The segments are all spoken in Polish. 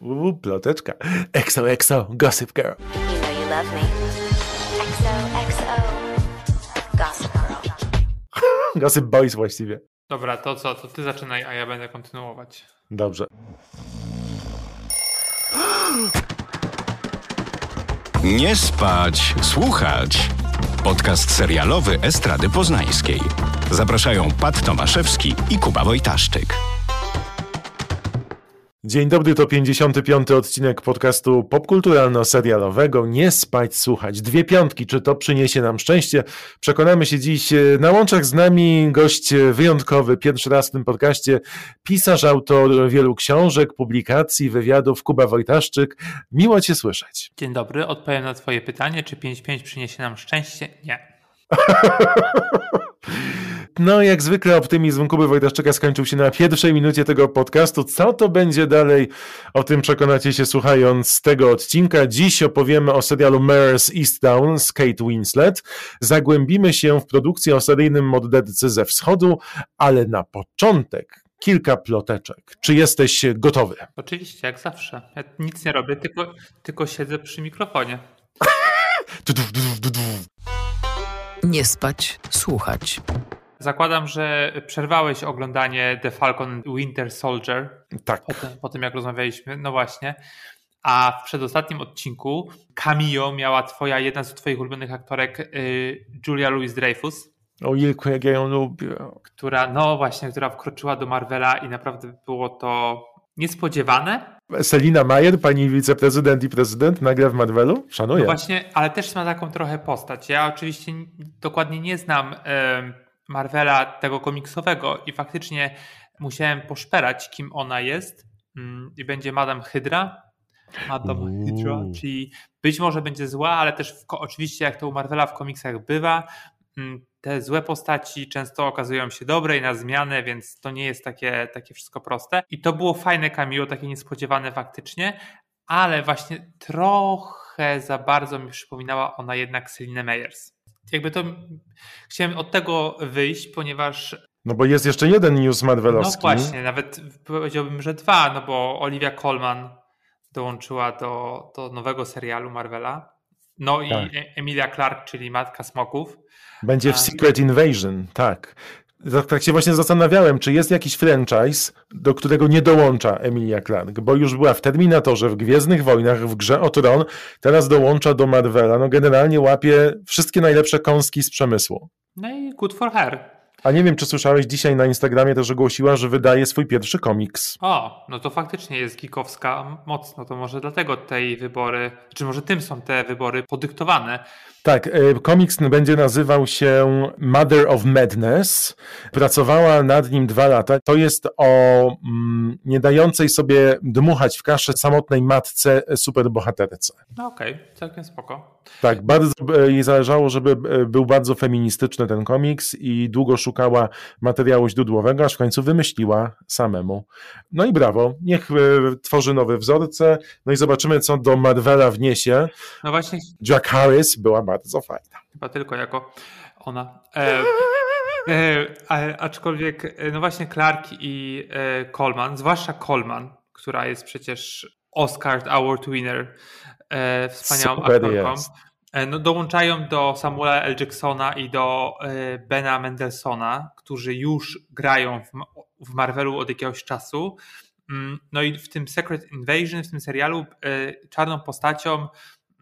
Uuu, ploteczka. Exo, exo, gossip girl. You know you love me. XOXO. Gossip Girl. Gossip boys właściwie. Dobra, to co? To ty zaczynaj, a ja będę kontynuować. Dobrze. Nie spać, słuchać. Podcast serialowy Estrady Poznańskiej. Zapraszają Pat Tomaszewski i Kuba Wojtaszczyk. Dzień dobry, to 55. odcinek podcastu popkulturalno-serialowego Nie spać, słuchać. Dwie piątki, czy to przyniesie nam szczęście? Przekonamy się dziś. e, Na łączach z nami gość e, wyjątkowy, pierwszy raz w tym podcaście, pisarz, autor wielu książek, publikacji, wywiadów, Kuba Wojtaszczyk. Miło Cię słyszeć. Dzień dobry, odpowiem na twoje pytanie, czy 5-5 przyniesie nam szczęście? Nie. No, jak zwykle optymizm Kuby Wojtaszczyka skończył się na pierwszej minucie tego podcastu. Co to będzie dalej? O tym przekonacie się słuchając tego odcinka. Dziś opowiemy o serialu Mare's Easttown z Kate Winslet. Zagłębimy się w produkcję o seryjnym mordercy ze wschodu, ale na początek kilka ploteczek. Czy jesteś gotowy? Oczywiście, jak zawsze. Ja nic nie robię, tylko, tylko siedzę przy mikrofonie. Nie spać, słuchać. Zakładam, że przerwałeś oglądanie The Falcon and Winter Soldier Tak. po tym, po tym jak rozmawialiśmy. No właśnie. A w przedostatnim odcinku cameo miała twoja, jedna z twoich ulubionych aktorek, y, Julia Louis-Dreyfus, O Ilku, jak ja ją lubię. która, no właśnie, która wkroczyła do Marvela i naprawdę było to niespodziewane. Selina Majer, pani wiceprezydent i prezydent, nagle w Marvelu? Szanuję. No właśnie, ale też ma taką trochę postać. Ja oczywiście dokładnie nie znam Marvela tego komiksowego i faktycznie musiałem poszperać, kim ona jest. Mm, I będzie Madame Hydra. Madame. Hydra, czyli być może będzie zła, ale też w, oczywiście jak to u Marvela w komiksach bywa, te złe postaci często okazują się dobre i na zmianę, więc to nie jest takie, takie wszystko proste. I to było fajne cameo, takie niespodziewane faktycznie, ale właśnie trochę za bardzo mi przypominała ona jednak Celine Meyers. Jakby to chciałem od tego wyjść, ponieważ No bo jest jeszcze jeden news no marvelowski. właśnie, nawet powiedziałbym, że dwa, no bo Olivia Colman dołączyła do, do nowego serialu Marvela. No i Tak. E- Emilia Clarke, czyli Matka Smoków. Będzie w. Secret Invasion, tak. Tak, tak się właśnie zastanawiałem, czy jest jakiś franchise, do którego nie dołącza Emilia Clarke, bo już była w Terminatorze, w Gwiezdnych Wojnach, w Grze o Tron, teraz dołącza do Marvela. No generalnie łapie wszystkie najlepsze kąski z przemysłu. No i good for her. A nie wiem, czy słyszałeś, dzisiaj na Instagramie też ogłosiła, że wydaje swój pierwszy komiks. O, no to faktycznie jest geekowska mocno, to może dlatego tej wybory, czy może tym są te wybory podyktowane. Tak, e, komiks będzie nazywał się Mother of Madness. Pracowała nad nim dwa lata. To jest o mm, nie dającej sobie dmuchać w kaszę samotnej matce superbohaterce. No okej, całkiem spoko. Tak, bardzo e, jej zależało, żeby e, był bardzo feministyczny ten komiks i długo szukała materiału źródłowego, aż w końcu wymyśliła samemu. No i brawo, niech e, tworzy nowe wzorce, no i zobaczymy, co do Marvela wniesie. No właśnie, Jack Harris była bardzo fajna. chyba tylko jako ona. E, e, aczkolwiek, no właśnie Clark i e, Coleman, zwłaszcza Coleman, która jest przecież Oscar Award winner, wspaniałą Super aktorką. E, No, dołączają do Samuela L. Jacksona i do e, Bena Mendelssohna, którzy już grają w, Ma- w Marvelu od jakiegoś czasu. Mm, No i w tym Secret Invasion, w tym serialu, e, czarną postacią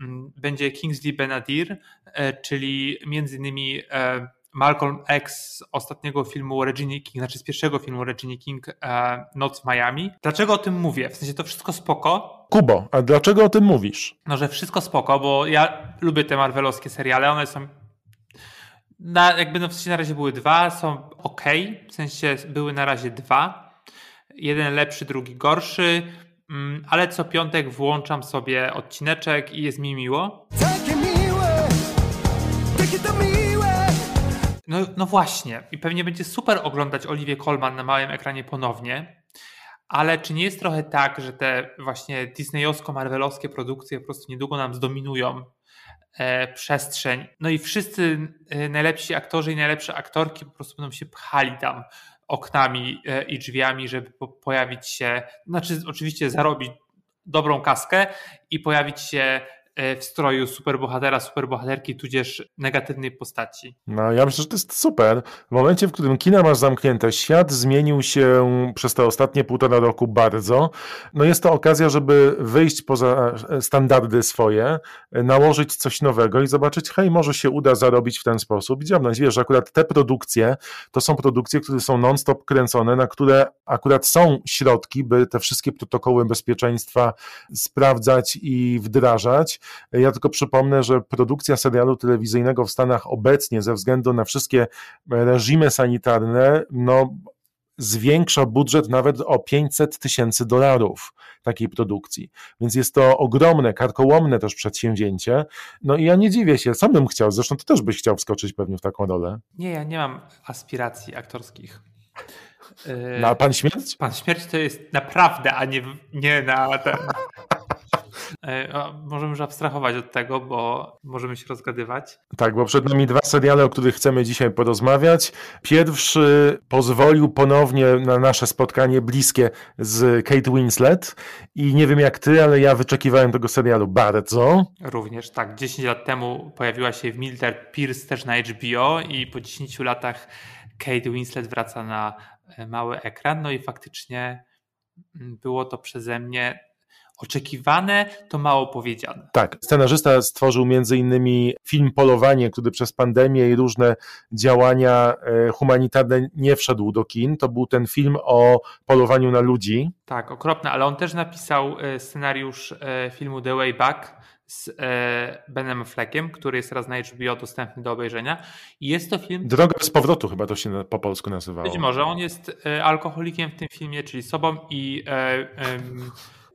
mm, będzie Kingsley Benadir, e, czyli między innymi e, Malcolm X z ostatniego filmu Regina King, znaczy z pierwszego filmu Regina King, e, Noc w Miami. Dlaczego o tym mówię? W sensie to wszystko spoko, Kubo, a dlaczego o tym mówisz? no, że wszystko spoko, bo ja lubię te marvelowskie seriale, one są na, jakby no w sensie na razie były dwa, są ok, w sensie były na razie dwa, jeden lepszy, drugi gorszy, mm, ale co piątek włączam sobie odcineczek i jest mi miło. Takie miłe, takie to miłe. No, no właśnie, i pewnie będzie super oglądać Oliwię Colman na małym ekranie ponownie, ale czy nie jest trochę tak, że te właśnie disneyowsko-marvelowskie produkcje po prostu niedługo nam zdominują e, przestrzeń, no i wszyscy e, najlepsi aktorzy i najlepsze aktorki po prostu będą się pchali tam oknami e, i drzwiami, żeby po, pojawić się, znaczy oczywiście zarobić dobrą kaskę i pojawić się w stroju superbohatera, superbohaterki, tudzież negatywnej postaci. No, ja myślę, że to jest super. W momencie, w którym kina masz zamknięte, świat zmienił się przez te ostatnie półtora roku bardzo. No jest to okazja, żeby wyjść poza standardy swoje, nałożyć coś nowego i zobaczyć, hej, może się uda zarobić w ten sposób. I dziabnąć, wiesz, akurat te produkcje to są produkcje, które są non-stop kręcone, na które akurat są środki, by te wszystkie protokoły bezpieczeństwa sprawdzać i wdrażać. Ja tylko przypomnę, że produkcja serialu telewizyjnego w Stanach obecnie ze względu na wszystkie reżimy sanitarne, no zwiększa budżet nawet o 500 tysięcy dolarów takiej produkcji. Więc jest to ogromne, karkołomne też przedsięwzięcie. No i ja nie dziwię się, sam bym chciał, zresztą ty też byś chciał wskoczyć pewnie w taką rolę. Nie, ja nie mam aspiracji aktorskich. Na Pan Śmierć? Pan Śmierć to jest naprawdę, a nie, nie na ten. E, a Możemy już abstrahować od tego, bo możemy się rozgadywać. Tak, bo przed nami dwa seriale, o których chcemy dzisiaj porozmawiać. Pierwszy pozwolił ponownie na nasze spotkanie bliskie z Kate Winslet i nie wiem jak ty, ale ja wyczekiwałem tego serialu bardzo. Również tak, 10 lat temu pojawiła się w Mildred Pierce też na HBO i po 10 latach Kate Winslet wraca na e, mały ekran. No i faktycznie mm, było to przeze mnie oczekiwane, to mało powiedziane. Tak, scenarzysta stworzył między innymi film Polowanie, który przez pandemię i różne działania e, humanitarne nie wszedł do kin. To był ten film o polowaniu na ludzi. Tak, okropne, ale on też napisał e, scenariusz e, filmu The Way Back z Benem Fleckiem, który jest teraz na HBO dostępny do obejrzenia. I jest to film, Droga z powrotu chyba to się po polsku nazywało. być może on jest alkoholikiem w tym filmie, czyli sobą i e,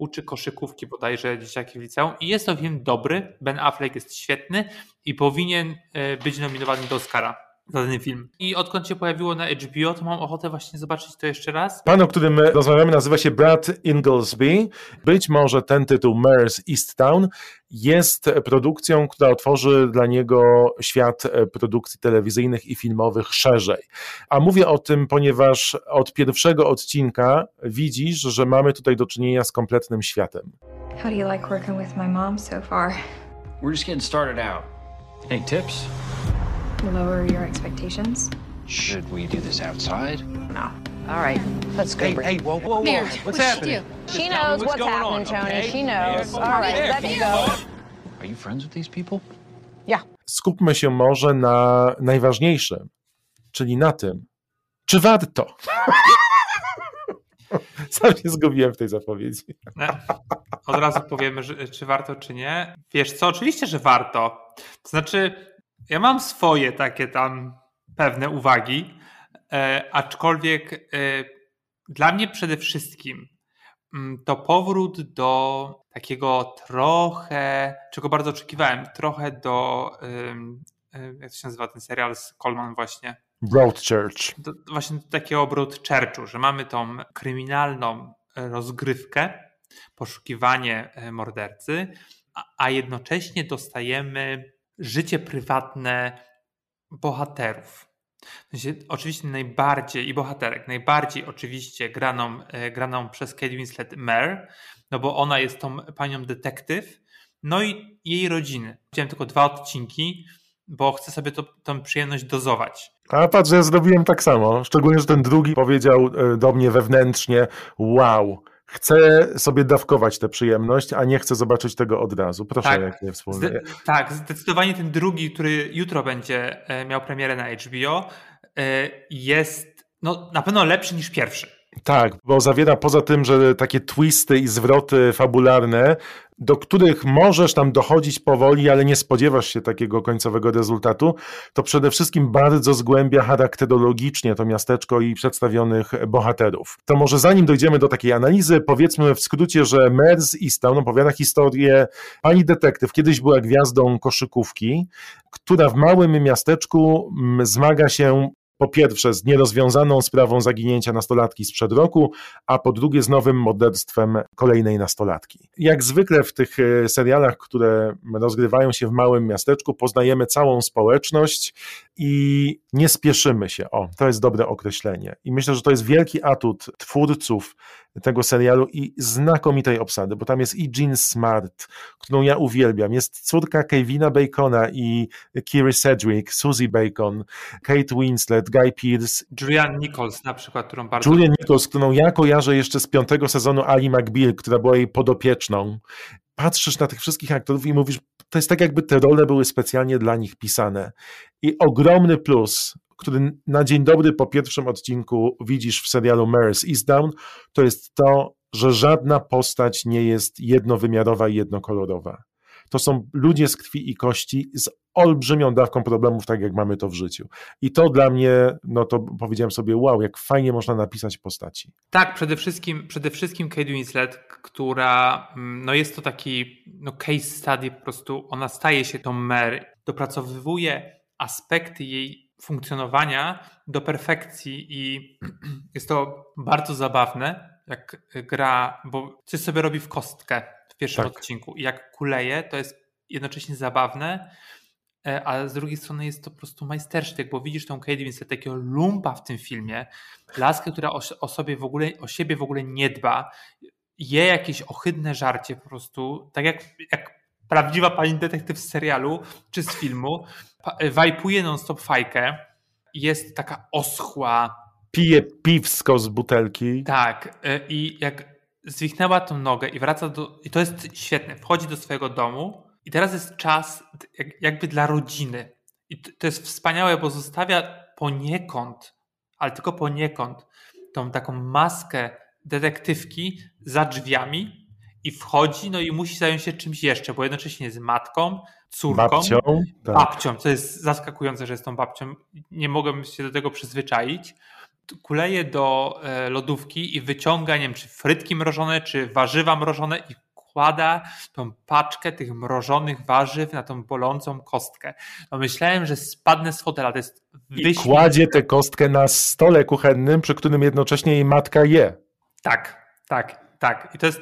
uczy koszykówki bodajże dzieciaki w liceum. I jest to film dobry, Ben Affleck jest świetny i powinien e, być nominowany do Oscara za ten film. I odkąd się pojawiło na HBO, to mam ochotę właśnie zobaczyć to jeszcze raz. Pan, o którym my rozmawiamy, nazywa się Brad Inglesby. Być może ten tytuł Mare's East Town jest produkcją, która otworzy dla niego świat produkcji telewizyjnych i filmowych szerzej. A mówię o tym, ponieważ od pierwszego odcinka widzisz, że mamy tutaj do czynienia z kompletnym światem. How do you like working with my mom so far? We're just getting started out. Any tips? Lower your expectations? Should we do this outside? No. All right, let's go. Hey, Bri- hey, whoa, whoa, whoa! Mary, what's she happening? She me knows what's what's happening, on, Tony. okay? She knows. All right, Mary, let me Mary. go. Are you friends with these people? Yeah. Skupmy się może na najważniejszym, czyli na tym, czy warto. Sam się zgubiłem w tej zapowiedzi. Nie. Od razu powiemy, że, czy warto, czy nie. Wiesz co, oczywiście, że warto. To znaczy, ja mam swoje takie tam pewne uwagi, e, aczkolwiek e, dla mnie przede wszystkim mm, to powrót do takiego trochę, czego bardzo oczekiwałem, trochę do, y, jak to się nazywa ten serial z Coleman właśnie, Broadchurch. do, właśnie do takiego Broadchurchu, że mamy tą kryminalną e, rozgrywkę, poszukiwanie e, mordercy, a, a jednocześnie dostajemy życie prywatne bohaterów. W sensie, oczywiście najbardziej i bohaterek, najbardziej oczywiście graną, e, graną przez Kate Winslet Mare, no bo ona jest tą panią detektyw, no i jej rodziny. Widziałem tylko dwa odcinki, bo chcę sobie to, tą przyjemność dozować. A patrz, ja zrobiłem tak samo. Szczególnie, że ten drugi powiedział e, do mnie wewnętrznie: Wow, chcę sobie dawkować tę przyjemność, a nie chcę zobaczyć tego od razu. Proszę, Tak. jakie wspólne. Zde- tak, zdecydowanie ten drugi, który jutro będzie e, miał premierę na HBO, e, jest no, na pewno lepszy niż pierwszy. Tak, bo zawiera poza tym, że takie twisty i zwroty fabularne, do których możesz tam dochodzić powoli, ale nie spodziewasz się takiego końcowego rezultatu, to przede wszystkim bardzo zgłębia charakterologicznie to miasteczko i przedstawionych bohaterów. To może zanim dojdziemy do takiej analizy, powiedzmy w skrócie, że Mers Easton opowiada historię pani detektyw, kiedyś była gwiazdą koszykówki, która w małym miasteczku mm, zmaga się Po pierwsze z nierozwiązaną sprawą zaginięcia nastolatki sprzed roku, a po drugie z nowym morderstwem kolejnej nastolatki. Jak zwykle w tych e, serialach, które rozgrywają się w małym miasteczku, poznajemy całą społeczność i nie spieszymy się. O, to jest dobre określenie. I myślę, że to jest wielki atut twórców tego serialu i znakomitej obsady, bo tam jest i Jean Smart, którą ja uwielbiam, jest córka Kevina Bacona i Kiri Sedgwick, Susie Bacon, Kate Winslet, Guy Pearce, Julian Nichols na przykład, którą bardzo Julian. Nichols, którą ja kojarzę jeszcze z piątego sezonu Ali McBeal, która była jej podopieczną. Patrzysz na tych wszystkich aktorów i mówisz, to jest tak jakby te role były specjalnie dla nich pisane. I ogromny plus, który na dzień dobry po pierwszym odcinku widzisz w serialu Mare's Eastdown, to jest to, że żadna postać nie jest jednowymiarowa i jednokolorowa. To są ludzie z krwi i kości z olbrzymią dawką problemów, tak jak mamy to w życiu. I to dla mnie, no to powiedziałem sobie, wow, jak fajnie można napisać postaci. Tak, przede wszystkim, przede wszystkim Kate Winslet, która mm, no jest to taki no case study, po prostu ona staje się tą Mary, dopracowywuje aspekty jej funkcjonowania do perfekcji i jest to bardzo zabawne, jak gra, bo coś sobie robi w kostkę w pierwszym Tak. odcinku i jak kuleje, to jest jednocześnie zabawne, a z drugiej strony jest to po prostu majstersztyk, bo widzisz tą Kate Winslet, takiego lumpa w tym filmie, laskę, która o, o sobie w ogóle, o siebie w ogóle nie dba, je jakieś ohydne żarcie po prostu, tak jak, jak prawdziwa pani detektyw z serialu czy z filmu, pa- wajpuje non-stop fajkę, jest taka oschła, Pije piwsko z butelki. tak, y, i jak zwichnęła tą nogę i wraca do. I to jest świetne. Wchodzi do swojego domu i teraz jest czas jakby dla rodziny. I to jest wspaniałe, bo zostawia poniekąd, ale tylko poniekąd, tą taką maskę detektywki za drzwiami i wchodzi, no i musi zająć się czymś jeszcze, bo jednocześnie jest matką, córką, Babcią. Tak. babcią, co jest zaskakujące, że jest tą babcią. Nie mogłem się do tego przyzwyczaić. Kuleje do e, lodówki i wyciąga, nie wiem, czy frytki mrożone, czy warzywa mrożone i kłada tą paczkę tych mrożonych warzyw na tą bolącą kostkę. No myślałem, że spadnę z fotela. To jest I wyśmienite. kładzie tę kostkę na stole kuchennym, przy którym jednocześnie jej matka je. Tak, tak, tak. I to jest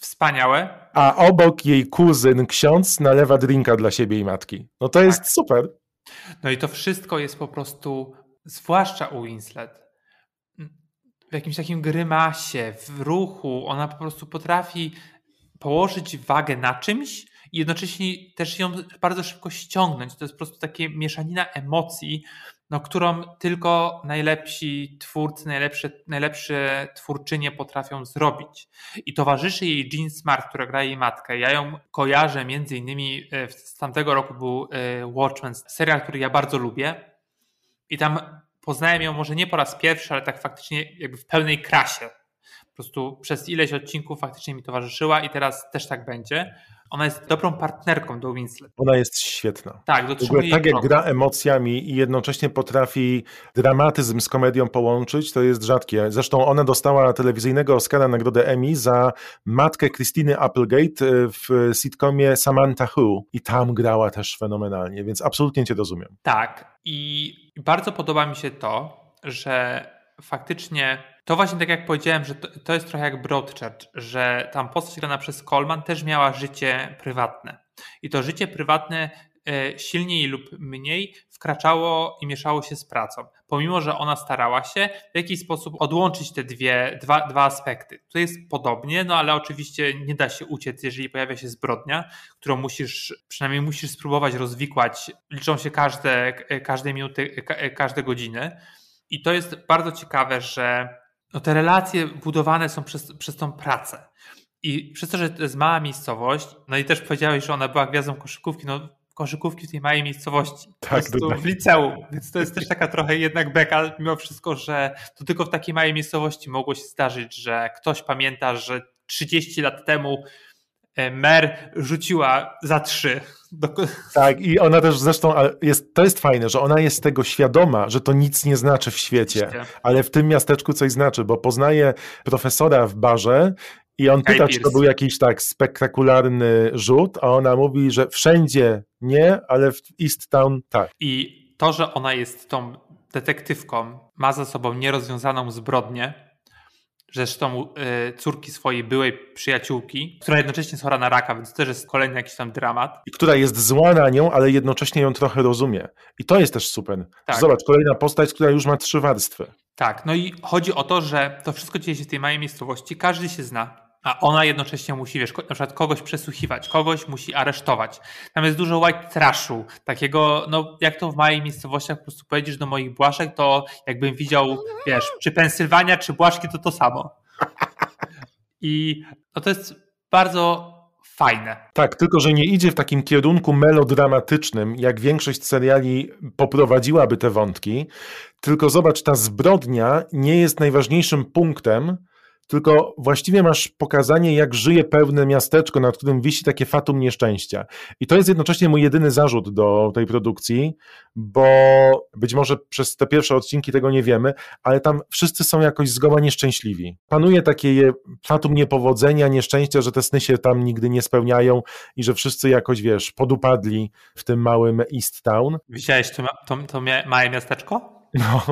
wspaniałe. A obok jej kuzyn, ksiądz, nalewa drinka dla siebie i matki. No to jest Tak. super. No i to wszystko jest po prostu, zwłaszcza u Winslet, w jakimś takim grymasie, w ruchu. Ona po prostu potrafi położyć wagę na czymś i jednocześnie też ją bardzo szybko ściągnąć. To jest po prostu takie mieszanina emocji, no, którą tylko najlepsi twórcy, najlepsze, najlepsze twórczynie potrafią zrobić. I towarzyszy jej Jean Smart, która gra jej matkę. Ja ją kojarzę między innymi, e, z tamtego roku był e, Watchmen, serial, który ja bardzo lubię. I tam poznałem ją może nie po raz pierwszy, ale tak faktycznie jakby w pełnej krasie. Po prostu przez ileś odcinków faktycznie mi towarzyszyła i teraz też tak będzie. Ona jest dobrą partnerką do Winslet. Ona jest świetna. Tak, W ogóle tak jak gra emocjami i jednocześnie potrafi dramatyzm z komedią połączyć, to jest rzadkie. Zresztą ona dostała telewizyjnego Oscara nagrodę Emmy za matkę Christiny Applegate e, w sitcomie Samantha Who i tam grała też fenomenalnie, więc absolutnie cię rozumiem. Tak. I bardzo podoba mi się to, że faktycznie to właśnie tak jak powiedziałem, że to, to jest trochę jak Broadchurch, że tam postać grana przez Coleman też miała życie prywatne. I to życie prywatne e, silniej lub mniej wkraczało i mieszało się z pracą. Pomimo, że ona starała się w jakiś sposób odłączyć te dwie, dwa, dwa aspekty. To jest podobnie, no ale oczywiście nie da się uciec, jeżeli pojawia się zbrodnia, którą musisz, przynajmniej musisz spróbować rozwikłać. Liczą się każde, każde minuty, ka- każde godziny. I to jest bardzo ciekawe, że no te relacje budowane są przez, przez tą pracę. I przez to, że to jest mała miejscowość, no i też powiedziałeś, że ona była gwiazdą koszykówki, no koszykówki w tej małej miejscowości. Tak, w liceum. Więc to jest też taka trochę jednak beka, mimo wszystko, że to tylko w takiej małej miejscowości mogło się zdarzyć, że ktoś pamięta, że 30 lat temu mer rzuciła za trzy. Tak, i ona też zresztą, jest, to jest fajne, że ona jest tego świadoma, że to nic nie znaczy w świecie, ale w tym miasteczku coś znaczy, bo poznaje profesora w barze i on pyta, czy to był jakiś tak spektakularny rzut, a ona mówi, że wszędzie nie, ale w East Town tak. I to, że ona jest tą detektywką, ma za sobą nierozwiązaną zbrodnię, zresztą y, córki swojej byłej przyjaciółki, która jednocześnie jest chora na raka, więc też jest kolejny jakiś tam dramat. I która jest zła na nią, ale jednocześnie ją trochę rozumie. I to jest też super. Tak. Zobacz, kolejna postać, która już ma trzy warstwy. Tak, no i chodzi o to, że to wszystko dzieje się w tej małej miejscowości, każdy się zna, a ona jednocześnie musi, wiesz, na przykład kogoś przesłuchiwać, kogoś musi aresztować. Tam jest dużo white trashu, takiego, no jak to w małej miejscowościach po prostu pojedziesz do moich błaszek, to jakbym widział, wiesz, czy Pensylwania, czy Błaszki, to to samo. I no to jest bardzo fajne. Tak, tylko że nie idzie w takim kierunku melodramatycznym, jak większość seriali poprowadziłaby te wątki. Tylko zobacz, ta zbrodnia nie jest najważniejszym punktem, tylko właściwie masz pokazanie, jak żyje pewne miasteczko, nad którym wisi takie fatum nieszczęścia. I to jest jednocześnie mój jedyny zarzut do tej produkcji, bo być może przez te pierwsze odcinki tego nie wiemy, ale tam wszyscy są jakoś zgoła nieszczęśliwi. Panuje takie fatum niepowodzenia, nieszczęścia, że te sny się tam nigdy nie spełniają i że wszyscy jakoś, wiesz, podupadli w tym małym East Town. Widziałeś to, to, to małe miasteczko? No,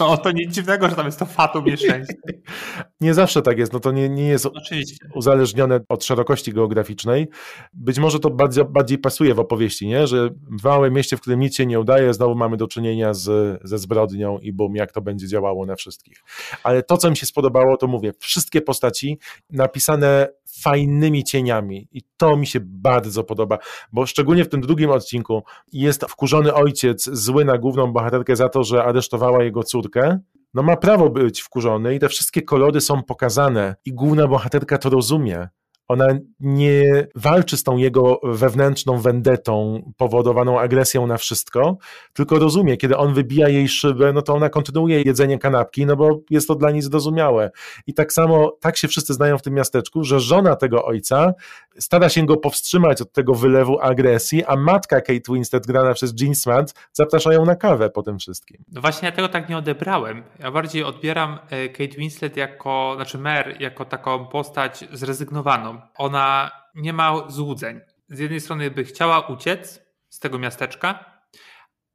No to nic dziwnego, że tam jest to fatum nieszczęścia. nie zawsze tak jest, no to nie, nie jest Oczywiście. uzależnione od szerokości geograficznej. Być może to bardziej, bardziej pasuje w opowieści, nie? że w małym mieście, w którym nic się nie udaje, znowu mamy do czynienia z, ze zbrodnią i bum, jak to będzie działało na wszystkich. Ale to, co mi się spodobało, to mówię, wszystkie postaci napisane fajnymi cieniami i to mi się bardzo podoba, bo szczególnie w tym drugim odcinku jest wkurzony ojciec zły na główną bohaterkę za to, że aresztowała jego córkę, no ma prawo być wkurzony i te wszystkie kolory są pokazane i główna bohaterka to rozumie. Ona nie walczy z tą jego wewnętrzną wendetą, powodowaną agresją na wszystko, tylko rozumie, kiedy on wybija jej szybę, no to ona kontynuuje jedzenie kanapki, no bo jest to dla niej zrozumiałe. I tak samo, tak się wszyscy znają w tym miasteczku, że żona tego ojca stara się go powstrzymać od tego wylewu agresji, a matka Kate Winslet, grana przez Jean Smart, zaprasza ją na kawę po tym wszystkim. No właśnie ja tego tak nie odebrałem. Ja bardziej odbieram e, Kate Winslet jako, znaczy Mer, jako taką postać zrezygnowaną. Ona nie ma złudzeń. Z jednej strony by chciała uciec z tego miasteczka,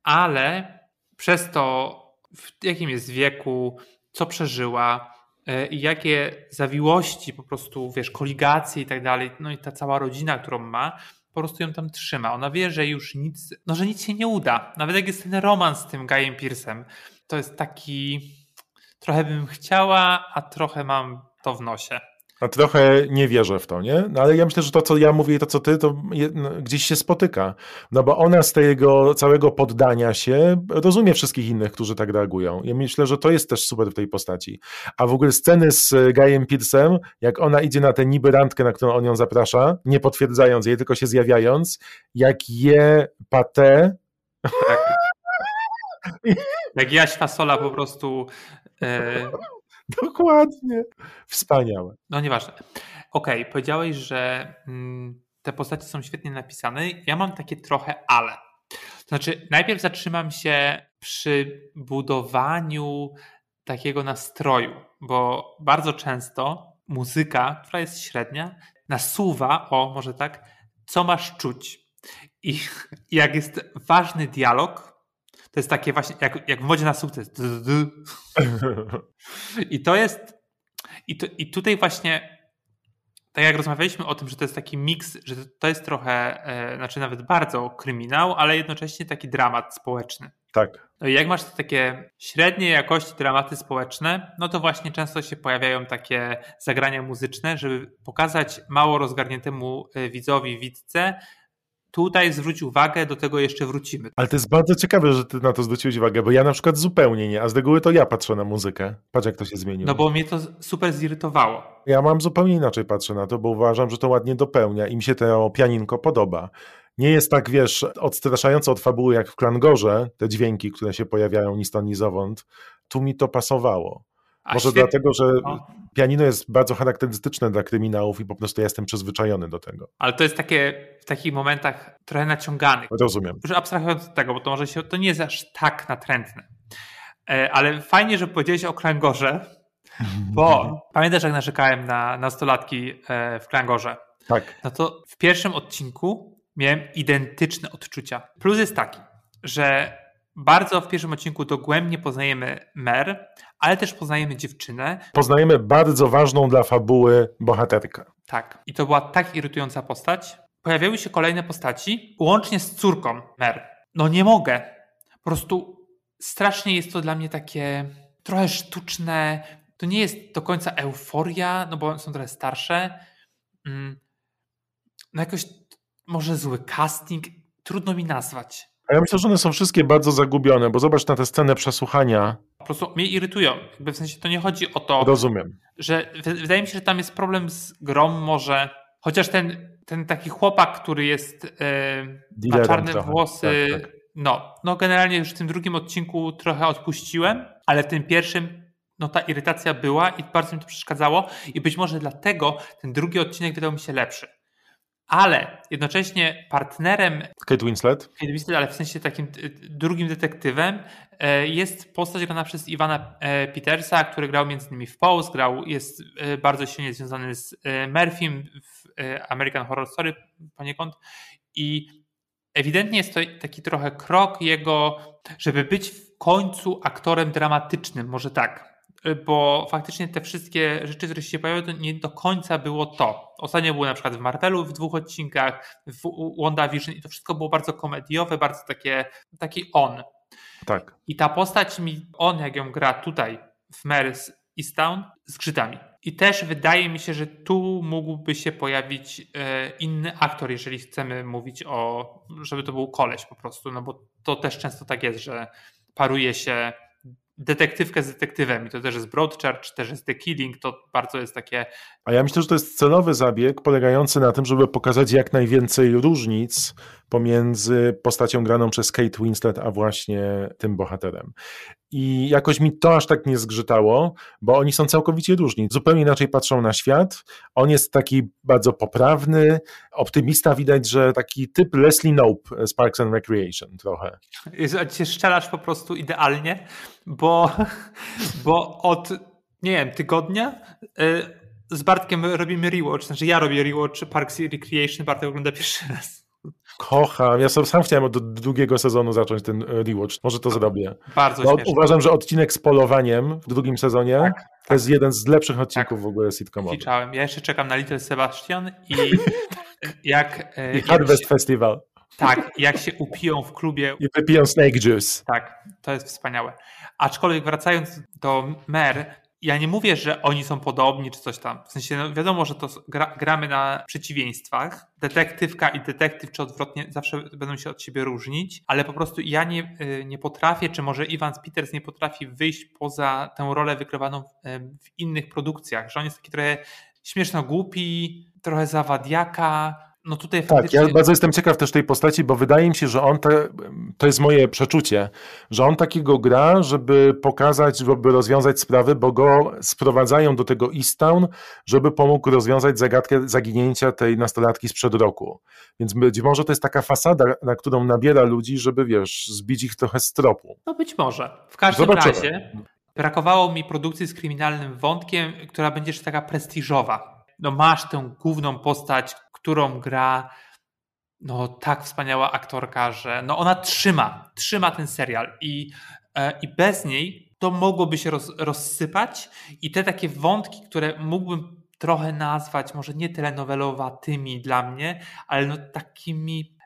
ale przez to, w jakim jest wieku, co przeżyła e, i jakie zawiłości, po prostu, wiesz, koligacje i tak dalej, no i ta cała rodzina, którą ma, po prostu ją tam trzyma. Ona wie, że już nic, no że nic się nie uda. Nawet jak jest ten romans z tym Guyem Pearsem, to jest taki, trochę bym chciała, a trochę mam to w nosie. A trochę nie wierzę w to, nie? No ale ja myślę, że to, co ja mówię i to, co ty, to no, gdzieś się spotyka. No bo ona z tego całego poddania się rozumie wszystkich innych, którzy tak reagują. Ja myślę, że to jest też super w tej postaci. A w ogóle sceny z e, Guyem Pearsem, jak ona idzie na tę niby randkę, na którą on ją zaprasza, nie potwierdzając jej, tylko się zjawiając, jak je patę, Jak Jaś Fasola po prostu, e, dokładnie, wspaniałe. no nieważne. Okej, powiedziałeś, że mm, te postacie są świetnie napisane. Ja mam takie trochę ale. To znaczy, najpierw zatrzymam się przy budowaniu takiego nastroju, bo bardzo często muzyka, która jest średnia, nasuwa, o może tak, co masz czuć. I jak jest ważny dialog, to jest takie właśnie, jak, jak w modzie na sukces. I to jest. I, to, I tutaj właśnie, tak jak rozmawialiśmy o tym, że to jest taki miks, że to jest trochę, e, znaczy nawet bardzo kryminał, ale jednocześnie taki dramat społeczny. Tak. No i jak masz takie średniej jakości dramaty społeczne, no to właśnie często się pojawiają takie zagrania muzyczne, żeby pokazać mało rozgarniętemu e, widzowi, widzce, tutaj zwróć uwagę, do tego jeszcze wrócimy. Ale to jest bardzo ciekawe, że ty na to zwróciłeś uwagę, bo ja na przykład zupełnie nie, a z reguły to ja patrzę na muzykę. Patrz jak to się zmieniło. No bo mnie to super zirytowało. Ja mam zupełnie inaczej patrzę na to, bo uważam, że to ładnie dopełnia i mi się to pianinko podoba. Nie jest tak, wiesz, odstraszająco od fabuły jak w Klangorze, te dźwięki, które się pojawiają ni stąd, ni zowąd. Tu mi to pasowało. A Może świetnie- dlatego, że No. pianino jest bardzo charakterystyczne dla kryminałów i po prostu ja jestem przyzwyczajony do tego. Ale to jest takie w takich momentach trochę naciąganych. Rozumiem. Już abstrahując od tego, bo to może się, to nie jest aż tak natrętne. E, Ale fajnie, że powiedziałeś o Klangorze, bo pamiętasz jak narzekałem na nastolatki e, w Klangorze? Tak. No to w pierwszym odcinku miałem identyczne odczucia. Plus jest taki, że bardzo w pierwszym odcinku dogłębnie poznajemy Mer, ale też poznajemy dziewczynę. Poznajemy bardzo ważną dla fabuły bohaterkę. Tak. I to była tak irytująca postać. Pojawiały się kolejne postaci, łącznie z córką Mer. No nie mogę. Po prostu strasznie jest to dla mnie takie trochę sztuczne. To nie jest do końca euforia, no bo są trochę starsze. Mm. No jakoś może zły casting, trudno mi nazwać. A ja myślę, że one są wszystkie bardzo zagubione, bo zobacz na tę scenę przesłuchania. Po prostu mnie irytują. Jakby w sensie to nie chodzi o to, Rozumiem. że wydaje mi się, że tam jest problem z grą może, chociaż ten, ten taki chłopak, który jest e, ma czarne trochę. włosy, Tak, tak. no, no generalnie już w tym drugim odcinku trochę odpuściłem, ale w tym pierwszym no ta irytacja była i bardzo mi to przeszkadzało i być może dlatego ten drugi odcinek wydał mi się lepszy. Ale jednocześnie partnerem Kate Winslet. Kate Winslet, ale w sensie takim drugim detektywem e, jest postać grana przez Iwana e, Petersa, który grał między innymi w Pose, grał, jest e, bardzo silnie związany z Murphym w American Horror Story poniekąd i ewidentnie jest to taki trochę krok jego, żeby być w końcu aktorem dramatycznym, może tak. E, Bo faktycznie te wszystkie rzeczy, które się pojawiały, to nie do końca było to. Ostatnio było na przykład w Marvelu w dwóch odcinkach, w WandaVision i to wszystko było bardzo komediowe, bardzo takie, taki on. Tak. I ta postać mi, on jak ją gra tutaj w Mary's Easttown, zgrzyta mi. I też wydaje mi się, że tu mógłby się pojawić e, inny aktor, jeżeli chcemy mówić o, żeby to był koleś po prostu, no bo to też często tak jest, że paruje się detektywkę z detektywem i to też jest Broadchurch, też jest The Killing, to bardzo jest takie A ja myślę, że to jest celowy zabieg polegający na tym, żeby pokazać jak najwięcej różnic pomiędzy postacią graną przez Kate Winslet, a właśnie tym bohaterem. I jakoś mi to aż tak nie zgrzytało, bo oni są całkowicie różni. Zupełnie inaczej patrzą na świat. On jest taki bardzo poprawny, optymista, widać, że taki typ Leslie Knope z Parks and Recreation trochę. Cię szczelasz po prostu idealnie, bo, bo od, nie wiem, tygodnia y, z Bartkiem robimy rewatch, znaczy ja robię rewatch Parks and Recreation, Bartek ogląda pierwszy raz. Kocham. Ja sam sam chciałem od drugiego sezonu zacząć ten e, rewatch. Może to zrobię. Bardzo Bo śmieszne. uważam, że odcinek z polowaniem w drugim sezonie Tak, to jest jeden z lepszych odcinków w ogóle sitcomowych. Widziałem. Ja jeszcze czekam na Little Sebastian i jak, e, I Harvest się, Festival. tak, jak się upiją w klubie, I wypiją Snake Juice. tak, to jest wspaniałe. Aczkolwiek wracając do Mer, ja nie mówię, że oni są podobni czy coś tam. W sensie no wiadomo, że to gra, gramy na przeciwieństwach. Detektywka i detektyw, czy odwrotnie, zawsze będą się od siebie różnić, ale po prostu ja nie, y, nie potrafię, czy może Ivan Peters nie potrafi wyjść poza tę rolę wykrywaną w, y, w innych produkcjach, że on jest taki trochę śmieszno głupi, trochę zawadiaka. No tutaj Tak, faktycznie... ja bardzo jestem ciekaw też tej postaci, bo wydaje mi się, że on, te, to jest moje przeczucie, że on takiego gra, żeby pokazać, żeby rozwiązać sprawy, bo go sprowadzają do tego Easttown, żeby pomógł rozwiązać zagadkę zaginięcia tej nastolatki sprzed roku. Więc być może to jest taka fasada, na którą nabiera ludzi, żeby, wiesz, zbić ich trochę z tropu. No być może. W każdym Zobaczymy. razie brakowało mi produkcji z kryminalnym wątkiem, która będzie jeszcze taka prestiżowa. No masz tę główną postać, którą gra no tak wspaniała aktorka, że no ona trzyma, trzyma ten serial i, e, i bez niej to mogłoby się roz, rozsypać i te takie wątki, które mógłbym trochę nazwać może nie telenowelowatymi dla mnie, ale no takimi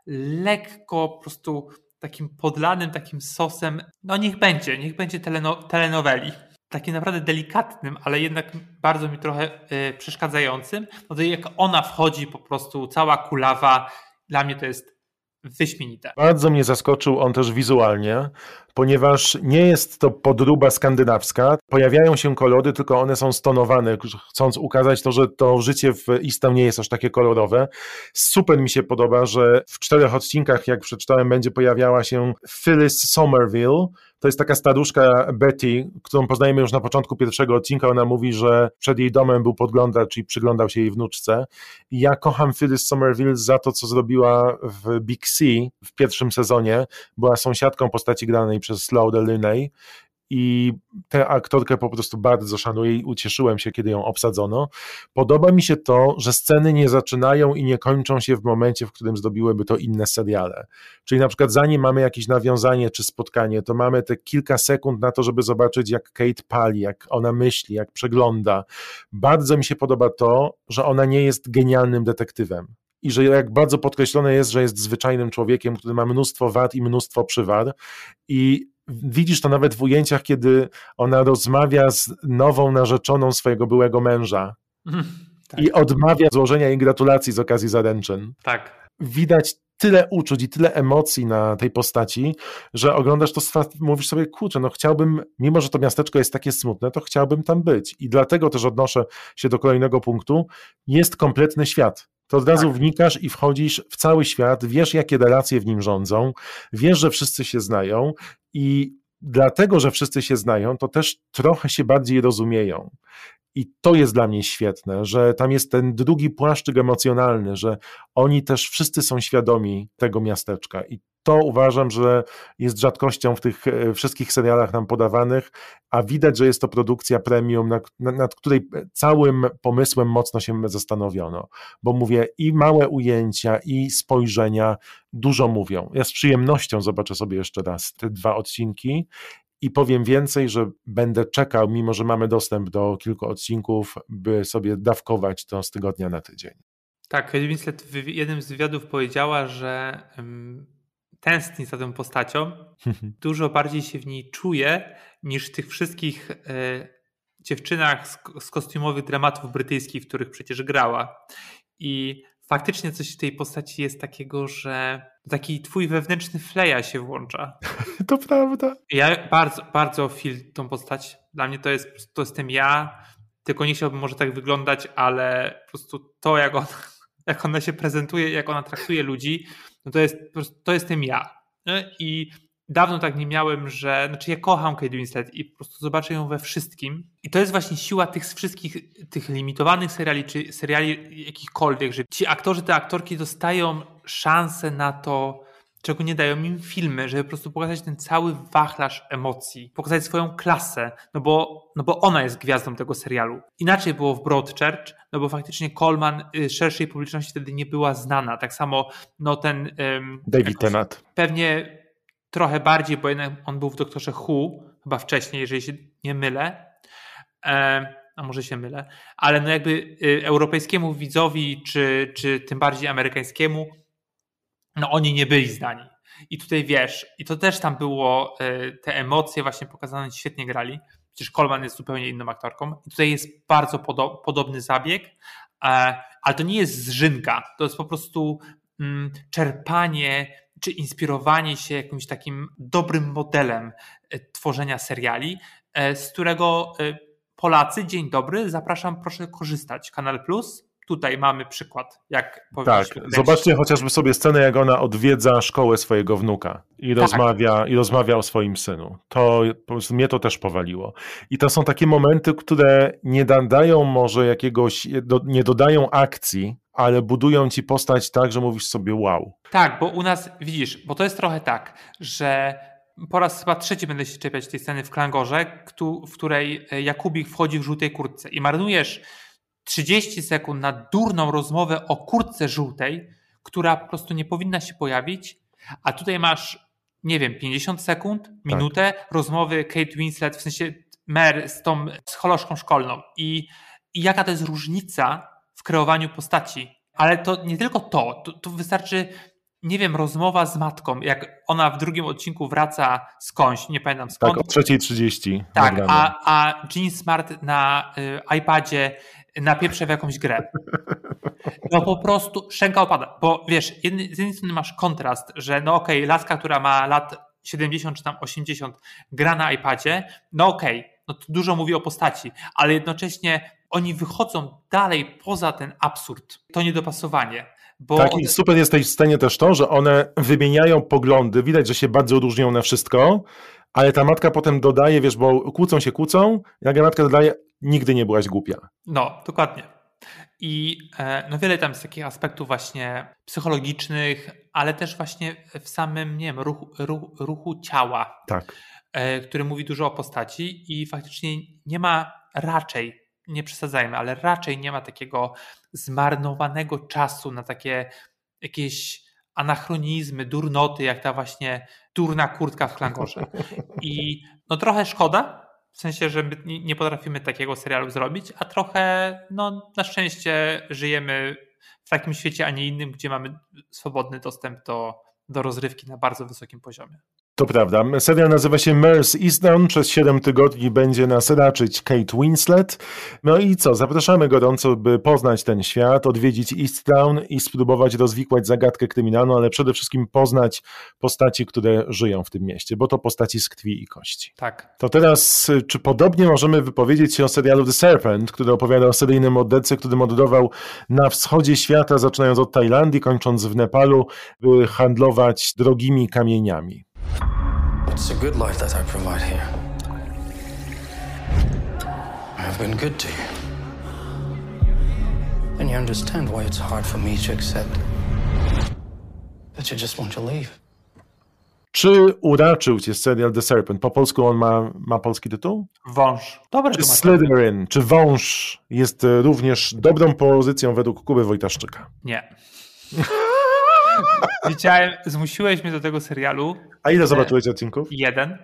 lekko po prostu takim podlanym takim sosem, no niech będzie, niech będzie teleno, telenoweli. Takim naprawdę delikatnym, ale jednak bardzo mi trochę y, przeszkadzającym. No to jak ona wchodzi po prostu cała kulawa, dla mnie to jest wyśmienite. Bardzo mnie zaskoczył on też wizualnie, ponieważ nie jest to podróba skandynawska. Pojawiają się kolory, tylko one są stonowane, chcąc ukazać to, że to życie w Eastham nie jest aż takie kolorowe. Super mi się podoba, że w czterech odcinkach, jak przeczytałem, będzie pojawiała się Phyllis Somerville. To jest taka staruszka Betty, którą poznajemy już na początku pierwszego odcinka. Ona mówi, że przed jej domem był podglądacz i przyglądał się jej wnuczce. Ja kocham Phyllis Somerville za to, co zrobiła w Big C w pierwszym sezonie. Była sąsiadką postaci granej przez Lauder Linney i tę aktorkę po prostu bardzo szanuję i ucieszyłem się, kiedy ją obsadzono. Podoba mi się to, że sceny nie zaczynają i nie kończą się w momencie, w którym zdobiłyby to inne seriale. Czyli na przykład zanim mamy jakieś nawiązanie czy spotkanie, to mamy te kilka sekund na to, żeby zobaczyć, jak Kate pali, jak ona myśli, jak przegląda. Bardzo mi się podoba to, że ona nie jest genialnym detektywem i że jak bardzo podkreślone jest, że jest zwyczajnym człowiekiem, który ma mnóstwo wad i mnóstwo przywar i widzisz to nawet w ujęciach, kiedy ona rozmawia z nową narzeczoną swojego byłego męża Tak. i odmawia złożenia jej gratulacji z okazji zaręczyn. Tak. Widać tyle uczuć i tyle emocji na tej postaci, że oglądasz to, mówisz sobie, kurczę, no chciałbym, mimo że to miasteczko jest takie smutne, to chciałbym tam być. I dlatego też odnoszę się do kolejnego punktu. Jest kompletny świat. To od razu Tak. wnikasz i wchodzisz w cały świat, wiesz, jakie relacje w nim rządzą, wiesz, że wszyscy się znają i dlatego, że wszyscy się znają, to też trochę się bardziej rozumieją. I to jest dla mnie świetne, że tam jest ten drugi płaszczyk emocjonalny, że oni też wszyscy są świadomi tego miasteczka. I to uważam, że jest rzadkością w tych e, wszystkich serialach nam podawanych, a widać, że jest to produkcja premium, nad, nad której całym pomysłem mocno się zastanowiono. Bo mówię, i małe ujęcia, i spojrzenia dużo mówią. Ja z przyjemnością zobaczę sobie jeszcze raz te dwa odcinki i powiem więcej, że będę czekał, mimo że mamy dostęp do kilku odcinków, by sobie dawkować to z tygodnia na tydzień. Tak, Kate Winslet w jednym z wywiadów powiedziała, że tęskni za tą postacią, dużo bardziej się w niej czuje niż w tych wszystkich e, dziewczynach z, z kostiumowych dramatów brytyjskich, w których przecież grała. I faktycznie coś w tej postaci jest takiego, że taki twój wewnętrzny fleja się włącza. To prawda. Ja bardzo, bardzo fil tą postać. Dla mnie to jest, to jestem ja, tylko nie chciałbym może tak wyglądać, ale po prostu to, jak ona, jak ona się prezentuje, jak ona traktuje ludzi, no to jest to jestem ja. Nie? I dawno tak nie miałem, że, znaczy ja kocham Kate Winslet i po prostu zobaczę ją we wszystkim. I to jest właśnie siła tych wszystkich, tych limitowanych seriali, czy seriali jakichkolwiek, że ci aktorzy, te aktorki dostają szansę na to, czego nie dają im filmy, żeby po prostu pokazać ten cały wachlarz emocji, pokazać swoją klasę, no bo, no bo ona jest gwiazdą tego serialu. Inaczej było w Broadchurch, no bo faktycznie Coleman y, szerszej publiczności wtedy nie była znana. Tak samo no ten... ym, David Tennant. Pewnie trochę bardziej, bo jednak on był w Doktorze Who, chyba wcześniej, jeżeli się nie mylę. E, a może się mylę, ale no jakby y, europejskiemu widzowi, czy, czy tym bardziej amerykańskiemu, no oni nie byli znani. I tutaj wiesz, i to też tam było, y, te emocje właśnie pokazane, świetnie grali. Przecież Coleman jest zupełnie inną aktorką. I tutaj jest bardzo podo- podobny zabieg, e, ale to nie jest zżynka, to jest po prostu mm, czerpanie czy inspirowanie się jakimś takim dobrym modelem e, tworzenia seriali, e, z którego e, Polacy, dzień dobry, zapraszam, proszę korzystać. Kanal Plus, tutaj mamy przykład, jak Tak, zobaczcie chociażby sobie scenę, jak ona odwiedza szkołę swojego wnuka i Tak. rozmawia, i rozmawia o swoim synu. To po prostu mnie to też powaliło. I to są takie momenty, które nie dają może jakiegoś, nie dodają akcji, ale budują ci postać tak, że mówisz sobie wow. Tak, bo u nas, widzisz, bo to jest trochę tak, że po raz chyba trzeci będę się czepiać tej sceny w Klangorze, w której e, Jakubik wchodzi w żółtej kurtce. I marnujesz 30 sekund na durną rozmowę o kurtce żółtej, która po prostu nie powinna się pojawić, a tutaj masz, nie wiem, 50 sekund, minutę rozmowy Kate Winslet, w sensie Mer z tą psycholożką szkolną. I, i jaka to jest różnica w kreowaniu postaci. Ale to nie tylko to, to, to wystarczy, nie wiem, rozmowa z matką, jak ona w drugim odcinku wraca skądś, nie pamiętam skąd. Tak, o 3.30. Tak, a, a Jean Smart na y, iPadzie napieprze w jakąś grę. No po prostu szczęka opada, bo wiesz, jedny, z jednej strony masz kontrast, że no okej, laska, która ma lat 70 czy tam 80 gra na iPadzie, no okej, no to dużo mówi o postaci, ale jednocześnie oni wychodzą dalej poza ten absurd, to niedopasowanie. Bo Tak, i super jest w tej scenie też to, że one wymieniają poglądy, widać, że się bardzo różnią na wszystko, ale ta matka potem dodaje, wiesz, bo kłócą się, kłócą, nagle matka dodaje, nigdy nie byłaś głupia. No, dokładnie. I e, no wiele tam jest takich aspektów właśnie psychologicznych, ale też właśnie w samym, nie wiem, ruchu, ruchu, ruchu ciała. Tak. E, który mówi dużo o postaci i faktycznie nie ma raczej, nie przesadzajmy, ale raczej nie ma takiego zmarnowanego czasu na takie jakieś anachronizmy, durnoty, jak ta właśnie durna kurtka w klangorze. I no trochę szkoda, w sensie, że nie potrafimy takiego serialu zrobić, a trochę, no na szczęście żyjemy w takim świecie, a nie innym, gdzie mamy swobodny dostęp do, do rozrywki na bardzo wysokim poziomie. To prawda. Serial nazywa się Mers Eastdown. Przez 7 tygodni będzie nas raczyć Kate Winslet. No i co? Zapraszamy gorąco, by poznać ten świat, odwiedzić Easttown i spróbować rozwikłać zagadkę kryminalną, ale przede wszystkim poznać postaci, które żyją w tym mieście, bo to postaci z krwi i kości. Tak. To teraz, czy podobnie możemy wypowiedzieć się o serialu The Serpent, który opowiada o seryjnym mordercy, który mordował na wschodzie świata, zaczynając od Tajlandii, kończąc w Nepalu, by handlować drogimi kamieniami. It's a good life that I provide here. I have been good to you. And you understand why it's hard for me to accept that you just want to leave. Czy uraczył cię serial The Serpent? Po polsku on ma, ma polski tytuł? Wąż. Dobre Czy. Slytherin, czy Wąż jest y, również dobrą pozycją według Kuby Wojtaszczyka? Nie. Widziałem, zmusiłeś mnie do tego serialu. A ile zobaczyłeś odcinków? Jeden.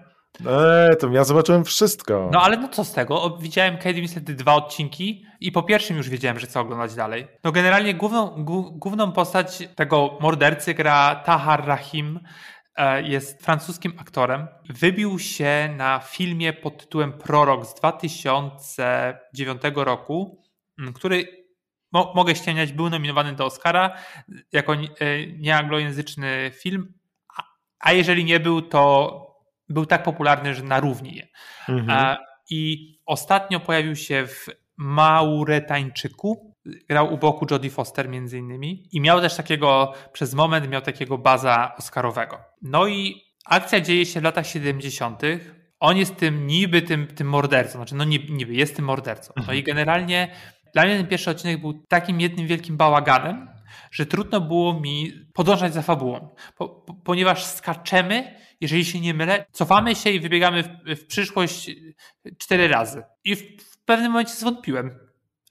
Eee, to ja zobaczyłem wszystko. No ale no co z tego? Widziałem Kate Winslet dwa odcinki i po pierwszym już wiedziałem, że chcę oglądać dalej. No generalnie główną, głó- główną postać tego mordercy gra Tahar Rahim. e, Jest francuskim aktorem. Wybił się na filmie pod tytułem Prorok z 2009 roku, który mo- mogę ściemniać, był nominowany do Oscara jako e, nieanglojęzyczny film, a, a jeżeli nie był, to był tak popularny, że na równi je. Mhm. A, I ostatnio pojawił się w Mauretańczyku. Grał u boku Jodie Foster między innymi. I miał też takiego, przez moment miał takiego baza oscarowego. No i akcja dzieje się w latach 70. On jest tym niby tym, tym mordercą. Znaczy, no niby, niby jest tym mordercą. No i generalnie dla mnie ten pierwszy odcinek był takim jednym wielkim bałaganem, że trudno było mi podążać za fabułą, po, po, ponieważ skaczemy, jeżeli się nie mylę, cofamy się i wybiegamy w, w przyszłość cztery razy. I w, w pewnym momencie zwątpiłem.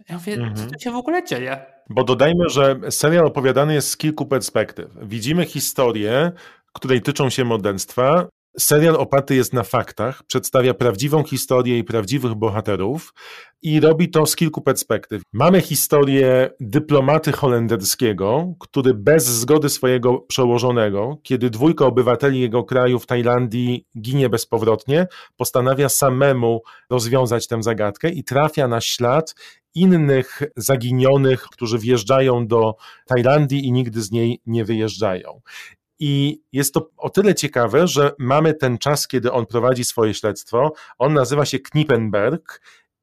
Ja mówię, Mhm. co tu się w ogóle dzieje? Bo dodajmy, że serial opowiadany jest z kilku perspektyw. Widzimy historię, której tyczą się morderstwa. Serial oparty jest na faktach, przedstawia prawdziwą historię i prawdziwych bohaterów i robi to z kilku perspektyw. Mamy historię dyplomaty holenderskiego, który bez zgody swojego przełożonego, kiedy dwójka obywateli jego kraju w Tajlandii ginie bezpowrotnie, postanawia samemu rozwiązać tę zagadkę i trafia na ślad innych zaginionych, którzy wjeżdżają do Tajlandii i nigdy z niej nie wyjeżdżają. I jest to o tyle ciekawe, że mamy ten czas, kiedy on prowadzi swoje śledztwo. On nazywa się Knippenberg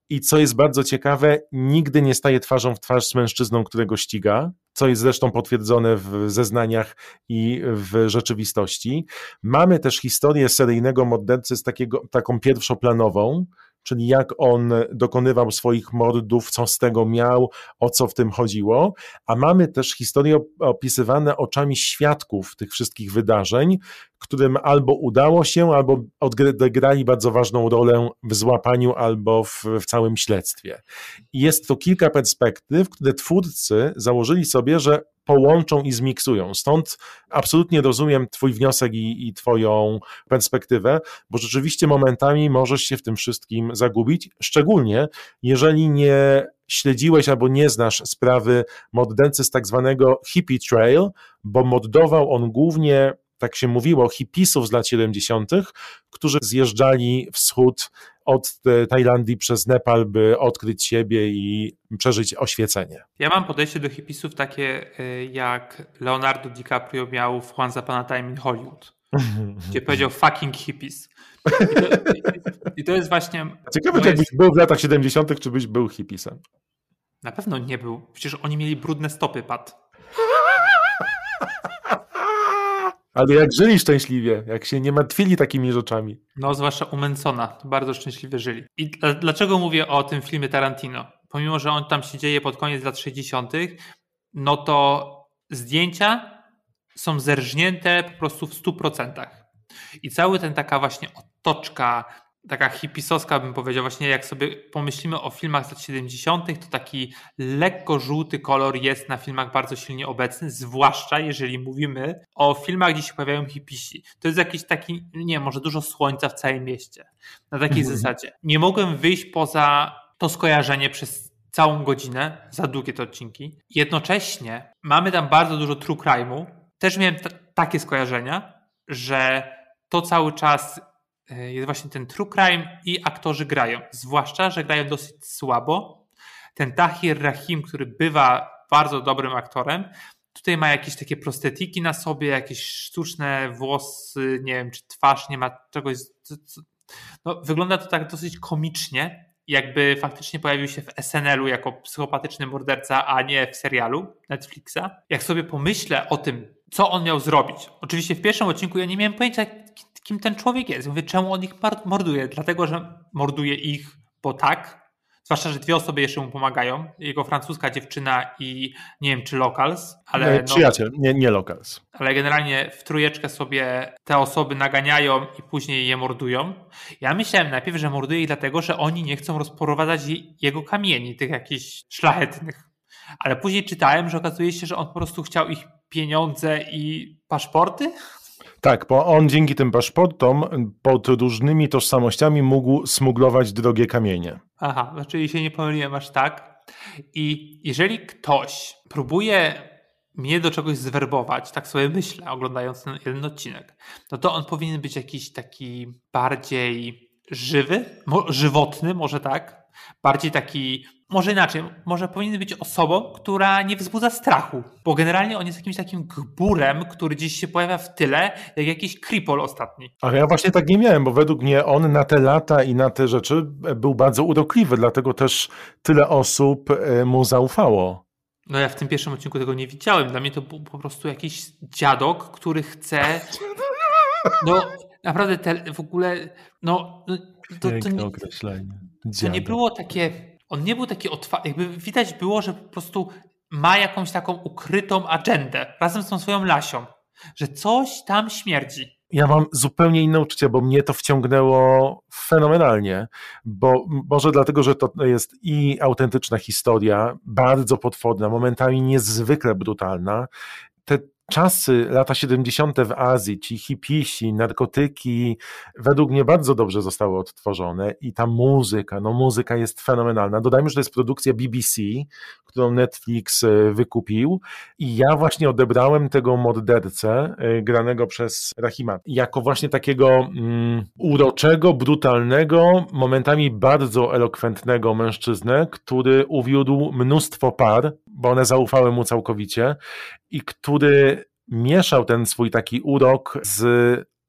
i co jest bardzo ciekawe, nigdy nie staje twarzą w twarz z mężczyzną, którego ściga, co jest zresztą potwierdzone w zeznaniach i w rzeczywistości. Mamy też historię seryjnego mordercy z takiego, taką pierwszoplanową, czyli jak on dokonywał swoich mordów, co z tego miał, o co w tym chodziło, a mamy też historie op- opisywane oczami świadków tych wszystkich wydarzeń, którym albo udało się, albo odegrali bardzo ważną rolę w złapaniu albo w, w całym śledztwie. Jest to kilka perspektyw, które twórcy założyli sobie, że połączą i zmiksują. Stąd absolutnie rozumiem Twój wniosek i, i Twoją perspektywę, bo rzeczywiście momentami możesz się w tym wszystkim zagubić, szczególnie jeżeli nie śledziłeś albo nie znasz sprawy mordercy z tak zwanego hippie trail, bo mordował on głównie tak się mówiło, hipisów z lat 70., którzy zjeżdżali wschód od e, Tajlandii przez Nepal, by odkryć siebie i przeżyć oświecenie. Ja mam podejście do hipisów takie, y, jak Leonardo DiCaprio miał w Once Upon a Time in Hollywood, gdzie powiedział fucking hippies. I to, i, i to jest właśnie... Ciekawe, moje- czy jakbyś był w latach 70., czy byś był hipisem. Na pewno nie był. Przecież oni mieli brudne stopy, Pat. Ale jak żyli szczęśliwie, jak się nie martwili takimi rzeczami. No, zwłaszcza u Mansona. Bardzo szczęśliwie żyli. I dla- dlaczego mówię o tym filmie Tarantino? Pomimo, że on tam się dzieje pod koniec lat 60., no to zdjęcia są zerżnięte po prostu w 100%. I cały ten taka właśnie toczka, taka hipisowska bym powiedział, właśnie jak sobie pomyślimy o filmach z lat 70., to taki lekko żółty kolor jest na filmach bardzo silnie obecny, zwłaszcza jeżeli mówimy o filmach, gdzie się pojawiają hipisi. To jest jakiś taki, nie może dużo słońca w całym mieście. Na takiej Mhm. zasadzie. Nie mogłem wyjść poza to skojarzenie przez całą godzinę, za długie te odcinki. Jednocześnie mamy tam bardzo dużo true crime'u. Też miałem t- takie skojarzenia, że to cały czas jest właśnie ten true crime i aktorzy grają. Zwłaszcza, że grają dosyć słabo. Ten Tahir Rahim, który bywa bardzo dobrym aktorem, tutaj ma jakieś takie prostetiki na sobie, jakieś sztuczne włosy, nie wiem, czy twarz nie ma czegoś. No, wygląda to tak dosyć komicznie, jakby faktycznie pojawił się w SNL-u jako psychopatyczny morderca, a nie w serialu Netflixa. Jak sobie pomyślę o tym, co on miał zrobić. Oczywiście w pierwszym odcinku ja nie miałem pojęcia, kim ten człowiek jest. Mówię, czemu on ich morduje? Dlatego, że morduje ich, bo tak. Zwłaszcza, że dwie osoby jeszcze mu pomagają. Jego francuska dziewczyna i nie wiem, czy locals, ale. No- Przyjaciel, nie, nie locals. ale generalnie w trójeczkę sobie te osoby naganiają i później je mordują. Ja myślałem najpierw, że morduje ich dlatego, że oni nie chcą rozprowadzać je- jego kamieni, tych jakichś szlachetnych. Ale później czytałem, że okazuje się, że on po prostu chciał ich pieniądze i paszporty. Tak, bo on dzięki tym paszportom pod różnymi tożsamościami mógł smuglować drogie kamienie. Aha, czyli się nie pomyliłem aż tak. I jeżeli ktoś próbuje mnie do czegoś zwerbować, tak sobie myślę, oglądając ten jeden odcinek, no to on powinien być jakiś taki bardziej żywy, żywotny, może tak, bardziej taki, może inaczej, może powinien być osobą, która nie wzbudza strachu, bo generalnie on jest jakimś takim gburem, który gdzieś się pojawia w tyle, jak jakiś kripol ostatni. Ale ja właśnie tak nie miałem, bo według mnie on na te lata i na te rzeczy był bardzo urokliwy, dlatego też tyle osób e, mu zaufało. No ja w tym pierwszym odcinku tego nie widziałem. Dla mnie to był po prostu jakiś dziadok, który chce. No naprawdę te, w ogóle. No to, to, Piękne nie, określenie. To nie było takie. On nie był taki otwarty. Jakby widać było, że po prostu ma jakąś taką ukrytą agendę razem z tą swoją lasią, że coś tam śmierdzi. Ja mam zupełnie inne uczucia, bo mnie to wciągnęło fenomenalnie, bo może dlatego, że to jest i autentyczna historia, bardzo potworna, momentami niezwykle brutalna. Czasy, lata 70. w Azji, ci hipisi, narkotyki, według mnie bardzo dobrze zostały odtworzone i ta muzyka, no muzyka jest fenomenalna. Dodajmy, że to jest produkcja BBC, którą Netflix e, wykupił i ja właśnie odebrałem tego mordercę e, granego przez Rahima jako właśnie takiego mm, uroczego, brutalnego, momentami bardzo elokwentnego mężczyznę, który uwiódł mnóstwo par, bo one zaufały mu całkowicie i który mieszał ten swój taki urok z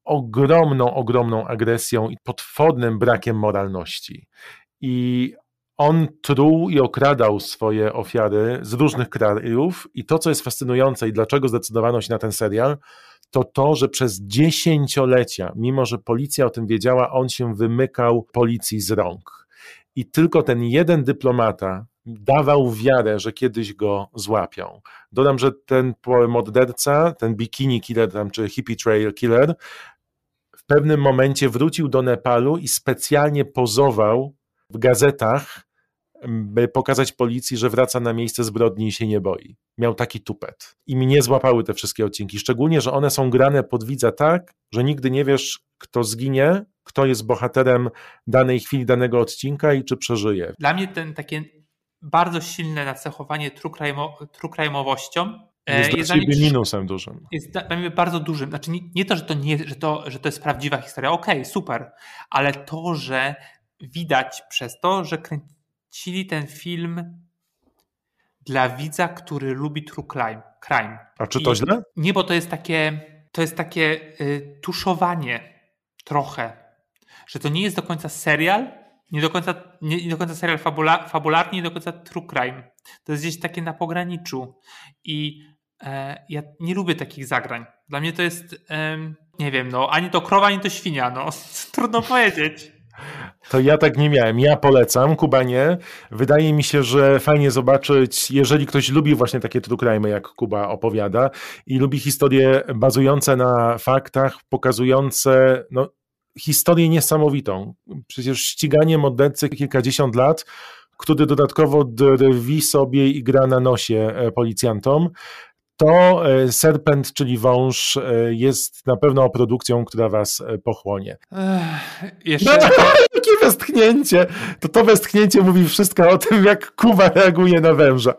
ogromną, ogromną agresją i potwornym brakiem moralności. I on truł i okradał swoje ofiary z różnych krajów i to, co jest fascynujące i dlaczego zdecydowano się na ten serial, to to, że przez dziesięciolecia, mimo że policja o tym wiedziała, on się wymykał policji z rąk. I tylko ten jeden dyplomata dawał wiarę, że kiedyś go złapią. Dodam, że ten morderca, ten bikini killer tam, czy hippie trail killer, w pewnym momencie wrócił do Nepalu i specjalnie pozował w gazetach, by pokazać policji, że wraca na miejsce zbrodni i się nie boi. Miał taki tupet. I mnie złapały te wszystkie odcinki. Szczególnie, że one są grane pod widza tak, że nigdy nie wiesz, kto zginie, kto jest bohaterem danej chwili, danego odcinka i czy przeżyje. Dla mnie ten takie bardzo silne nacechowanie crime'owością e, Jest, jest dla mnie minusem dużym. jest dla mnie bardzo dużym. Znaczy nie, nie to, że to, nie, że, to, że to jest prawdziwa historia, okej, super, ale to, że widać przez to, że kręcili ten film dla widza, który lubi true crime. crime. A czy to I- źle? Nie, bo to jest takie, to jest takie y, tuszowanie trochę, że to nie jest do końca serial, nie do końca, nie, nie do końca serial fabula, fabularny, nie do końca true crime. To jest gdzieś takie na pograniczu i e, ja nie lubię takich zagrań. Dla mnie to jest, em, nie wiem, no, ani to krowa, ani to świnia, no. Trudno powiedzieć. To ja tak nie miałem. Ja polecam, Kuba nie. Wydaje mi się, że fajnie zobaczyć, jeżeli ktoś lubi właśnie takie crime, jak Kuba opowiada i lubi historie bazujące na faktach, pokazujące no, historię niesamowitą. Przecież ściganie mordercy kilkadziesiąt lat, który dodatkowo drwi sobie i gra na nosie e, policjantom, to e, Serpent, czyli wąż, e, jest na pewno produkcją, która was pochłonie. Ech, jeszcze No, jakie westchnięcie! To to westchnięcie mówi wszystko o tym, jak Kuba reaguje na węża.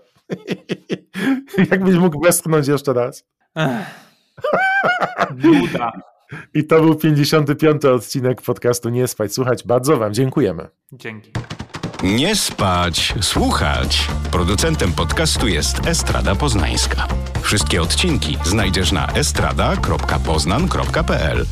Jakbyś mógł westchnąć jeszcze raz. Nuda. I to był 55. odcinek podcastu Nie Spać Słuchać. Bardzo wam dziękujemy. Dzięki. Nie spać, słuchać. Producentem podcastu jest Estrada Poznańska. Wszystkie odcinki znajdziesz na estrada.poznan.pl.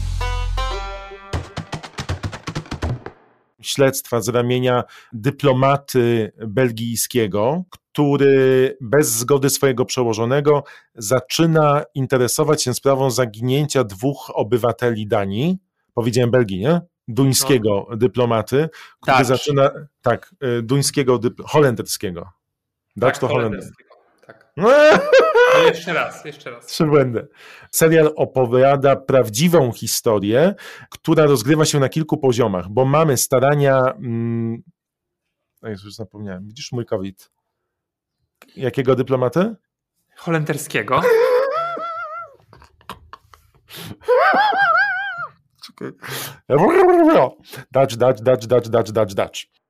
śledztwa z ramienia dyplomaty belgijskiego, który bez zgody swojego przełożonego zaczyna interesować się sprawą zaginięcia dwóch obywateli Danii. Powiedziałem Belgii, nie? Duńskiego dyplomaty, który Dutch. zaczyna. Tak, y, duńskiego, dypl- holenderskiego. Dutch to Holender. Tak. No jeszcze raz, jeszcze raz. Trzy błędy. Serial opowiada prawdziwą historię, która rozgrywa się na kilku poziomach, bo mamy starania. Mm, już zapomniałem. Widzisz mój COVID. Jakiego dyplomaty? Holenderskiego. Czekaj. Dutch, Dutch, Dutch, Dutch, Dutch, Dutch, Dutch.